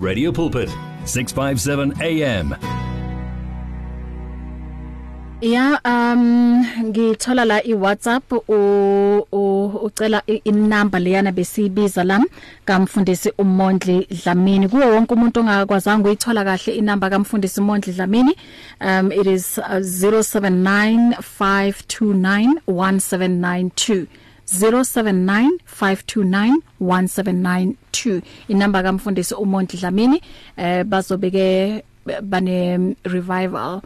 Radio Pulpit 657 AM Ya um ngithola la iWhatsApp u ucela inamba leyana besibiza lam kamfundisi uMondli Dlamini. Kuwo wonke umuntu ongakwazanga uyithola kahle inamba kamfundisi uMondli Dlamini. Um it is uh, 0795291792 0795291792 inamba kamfundisi uMondli Dlamini eh bazobeke bane revival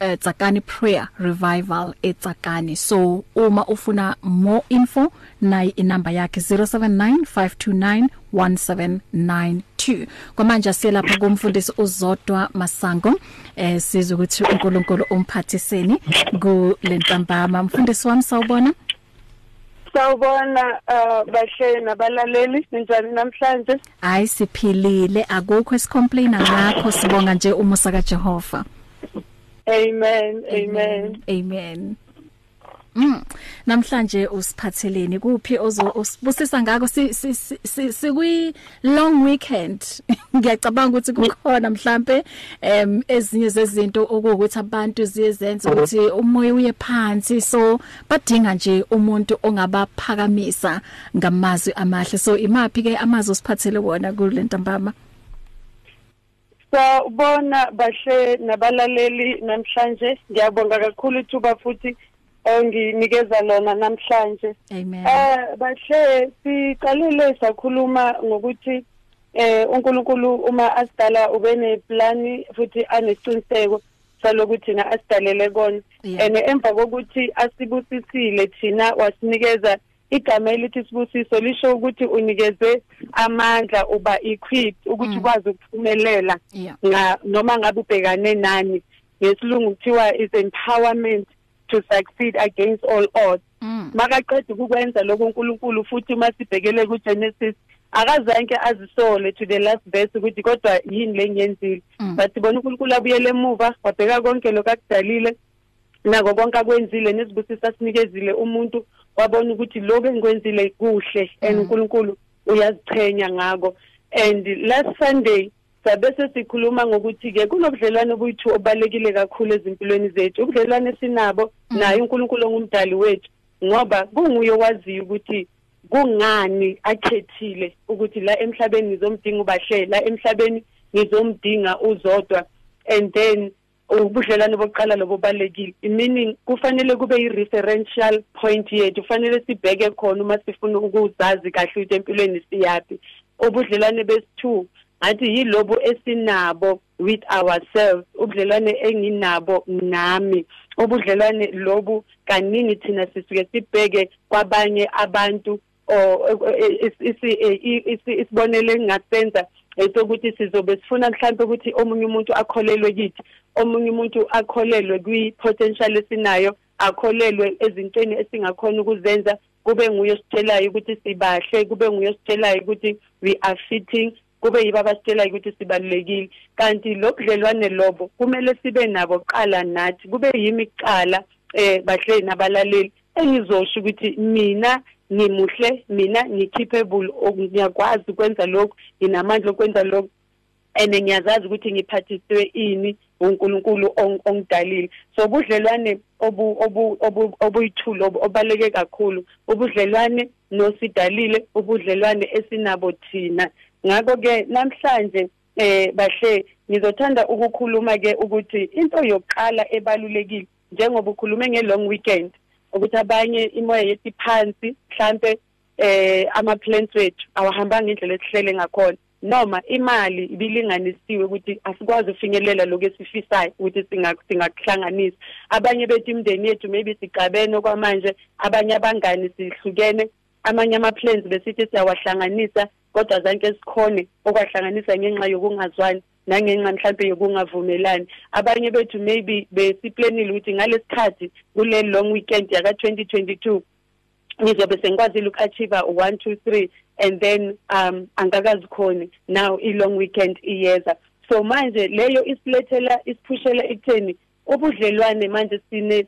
uh, Tsakani prayer revival eTsakani. So uma ufuna more info nayi inamba yakhe 0795291792 kwamanje selapha kumfundisi uzodwa masango eh sizwe ukuthi uNkulunkulu umphathiseni ku lentambama mfundisi wami sawubona. Sawubona uh bahle nabalaleli njani namhlanje? Hayi siphilile. Akukho esicomplaina ngakho. Sibonga nje umusa kaJehova. Amen amen. Amen. Mm. Namhlanje usiphatheleni kuphi ozosibusisa ngako? Si sikwi long weekend. Ngiyacabanga ukuthi kukhona mhlambe em ezinye zezinto okuwukuthi abantu ziyezenza ukuthi umoya uye phansi. So badinga nje umuntu ongabaphakamisa ngamazwi amahle. So imaphi ke amazwi osiphathele wona kule ntambama? Sawubona bahle nabalaleli namhlanje. Ngiyabonga kakhulu ithuba futhi onginikeza lona namhlanje. Eh bahle siqalile sakhuluma ngokuthi eh uNkulunkulu uma asidala ube neplan futhi anesiqiniseko salokuthi na asidalele kona. And emva kokuthi asibusisile thina wasinikeza igama elithi sibusiso lisho ukuthi unikezwe amandla uba equipped ukuthi ukwazi ukuphumelela noma ngabe ubhekane nani. Ngesilungu kuthiwa is empowerment. To succeed against all odds. Makaqeda ukukwenza lokho uNkulunkulu futhi masibhekele kuGenesis akazange azisole to the last verse ukuthi kodwa yini lengiyenzile but sibona uNkulunkulu abuyele emuva wabheka konke lokakudalile nako konke akwenzile nesibusisa sinikezile umuntu wabona ukuthi lokho engikwenzile kuhle and uNkulunkulu uyazichenya ngako. And last sunday sabe sesikhuluma ngokuthi ke kunobudlelwane obuyithu obalekile kakhulu ezimpilweni zethu. Ubudlelwane sinabo naye uNkulunkulu ongumdali wethu ngoba kunguye owaziyo ukuthi kungani akhethile ukuthi la emhlabeni ngizomdinga ubahle la emhlabeni ngizomdinga uzodwa and then ubudlelwane bokuqala lobubalekile meaning kufanele kube i-referential point yethu kufanele sibheke khona uma sifuna ukuzazi kahle ukuthi empilweni siyapi ubudlelwane besi-two ngathi yilobu esinabo with ourselves ubudlelwane enginabo nami ubudlelwane lobu kaningi thina sisuke sibheke kwabanye abantu isibonele engingasenza esokuthi sizobe sifuna mhlawumbe ukuthi omunye umuntu akholelwe kithi omunye umuntu akholelwe kwi-potential esinayo akholelwe ezintweni esingakhona ukuzenza kube nguye ositshelayo ukuthi sibahle kube nguye ositshelayo ukuthi we are fitting kube yibo abasitshelayo ukuthi sibalulekile. Kanti lo budlelwane lobo kumele sibe nabo qala nathi kube yimi kuqala eh bahle nabalaleli. Engizosho ukuthi mina ngimuhle mina ngicapable ngiyakwazi ukwenza lokho nginamandla okwenza lokho and ngiyazazi ukuthi ngiphathiswe ini uNkulunkulu ongidalile. So ubudlelwane obu obu obuyithulo obaleke kakhulu. Ubudlelwane nosidalile ubudlelwane esinabo thina. Ngakho ke namhlanje eh bahle ngizothanda ukukhuluma ke ukuthi into yokuqala ebalulekile njengoba ukhulume nge-long weekend ukuthi abanye imoya yethi phansi mhlambe eh ama plans wethu awahambanga indlela esihlele ngakhona noma imali ibilinganisiwe ukuthi asikwazi ufinyelela lokho esifisayo ukuthi singakuhlanganisa. Abanye bethu imndeni yethu maybe sigabene okwamanje abanye abangani sihlukene amanye ama plans besithi siyawahlanganisa kodwa zanke sikhone okwahlanganisa ngenxa yokungazwani nangenxa mhlambe yokungavumelani. Abanye bethu maybe besiplanile ukuthi ngalesikhathi kule long weekend yaka 2022 ngizobe sengikwazile uku-achieve 1 2 3 and then um angakazi khona now i-long weekend iyeza. So manje leyo isilethela isiphushela ekutheni ubudlelwane manje sine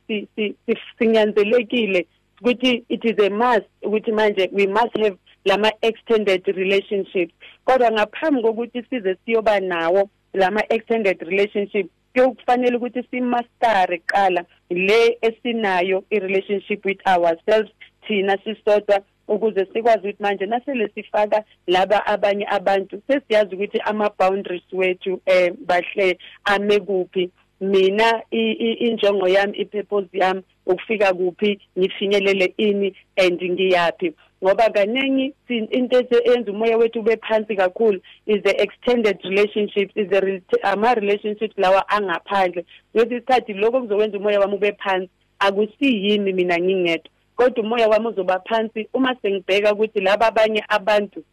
sinyanzelekile ukuthi it is a must ukuthi manje we must have lama extended relationships kodwa ngaphambi kokuthi size siyoba nawo lama extended relationship kuyokufanele ukuthi simastare qala le esinayo i relationship with ourselves thina sisodwa ukuze sikwazi ukuthi manje nasele sifaka laba abanye abantu sesiyazi ukuthi ama boundaries wethu eh bahle ame kuphi. Mina injongo yami ipurpose yami ukufika kuphi ngifinyelele ini and ngiyapi ngoba kaningi into eyenza umoya wethu ube phansi kakhulu is the extended relationships is the ama relationships lawa angaphandle. Ngethi isikhathi lokho kuzokwenza umoya wami ube phansi. Akusiyimi mina ngingedwa? Kodwa umoya wami uzoba phansi uma sengibheka ukuthi laba abanye abantu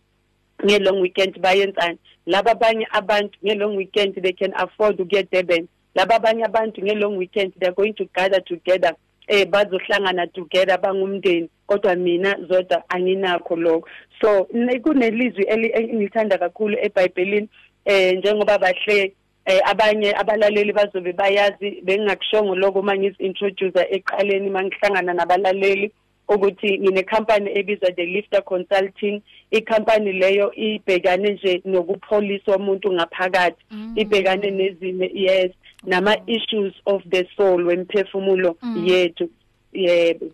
nge-long weekend bayenzani? Laba abanye abantu nge-long weekend they can afford ukuya Durban laba abanye abantu nge-long weekend they're going to gather together. Eh bazohlangana together bangumndeni. Kodwa mina zodwa anginakho lokho. So kunelizwi engilithanda kakhulu eBhayibhelini eh njengoba bahle eh abanye abalaleli bazobe bayazi bengingakushongo lokho mangizi introduce eqaleni mangihlangana nabalaleli. Ukuthi ngine company ebizwa the Lifter Consulting i-company leyo ibhekane nje nokupholisa umuntu ngaphakathi mm. ibhekane nezime yes nama issues of the soul wemphefumulo mm. yethu yebo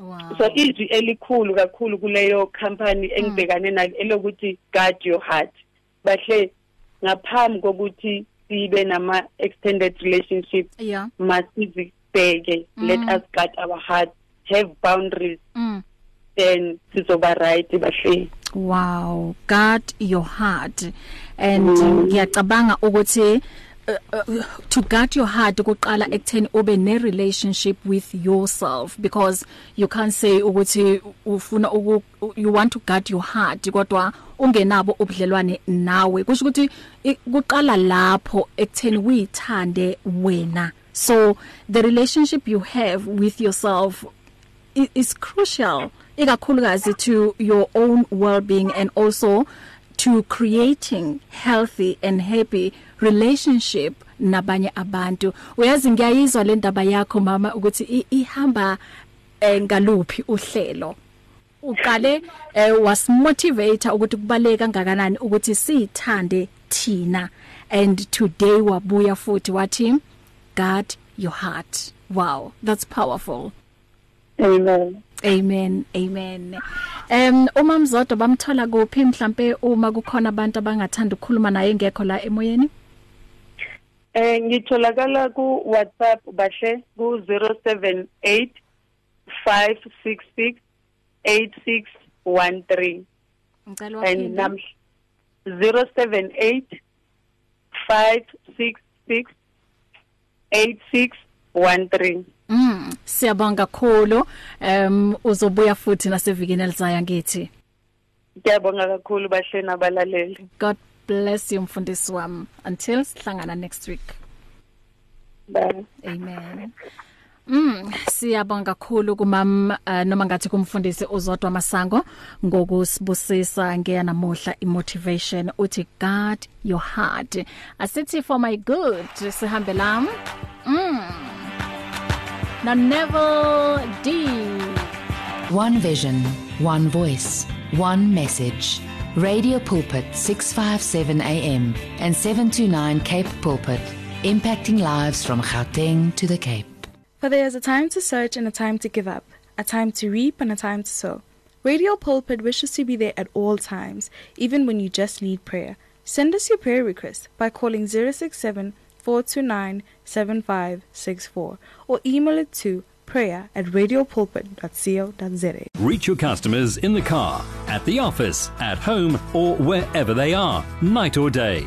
Wow. So izwi elikhulu kakhulu kuleyo company engibhekane nalo elokuthi guard your heart. Bahle ngaphambi kokuthi sibe nama extended relationship yeah. masizibheke mm. let us guard our heart have boundaries mm. then sizoba right bahle wow guard your heart and mm. ngiyacabanga mm. ukuthi Uh, uh, to guard your heart ukuqala ekutheni ube ne relationship with yourself because you can't say ukuthi ufuna uku you want to guard your heart kodwa ungenabo ubudlelwane nawe kusho ukuthi kuqala lapho ekutheni uyithande wena so the relationship you have with yourself is crucial ikakhulukazi to your own well-being and also to creating healthy and happy relationship nabanye abantu. Uyazi ngiyayizwa le ndaba yakho mama ukuthi ihamba eh, ngaluphi uhlelo. Uqale eh, wasmotivate ukuthi kubaleka kangakanani ukuthi sithande thina. And today wabuya futhi wathi guard your heart. Wow that's powerful. Amen. Amen. Amen. Em uma mzodo bamthola kuphi mhlambe uma kukhona abantu abangathanda ukukhuluma naye ngekho la emoyeni? Eh ngitholakala ku WhatsApp bahle ku 078 566 8613. Ngicela waphinde. And 078 566 8613. Mm, siyabonga kakhulu. Um uzobuya futhi nasevikini elizayo ngithi. Ngiyabonga kakhulu bahlena abalaleli. God bless you mfundisi wami until sihlangana next week. Bye. Amen. Mm siyabonga kakhulu kumam uh, noma ngathi kumfundisi uzodwa masango ngokusibusisa ngeyanamuhla imotivation uthi God your heart asithi for my good sihambe lam mm na Neville D. One vision, one voice, one message. Radio Pulpit 657 AM and 729 Cape Pulpit, impacting lives from Gauteng to the Cape. For there is a time to search and a time to give up, a time to reap and a time to sow. Radio Pulpit wishes to be there at all times, even when you just need prayer. Send us your prayer request by calling 067 429 7564 or email it to prayer at radiopulpit.co.za. Reach your customers in the car, at the office, at home, or wherever they are, night or day.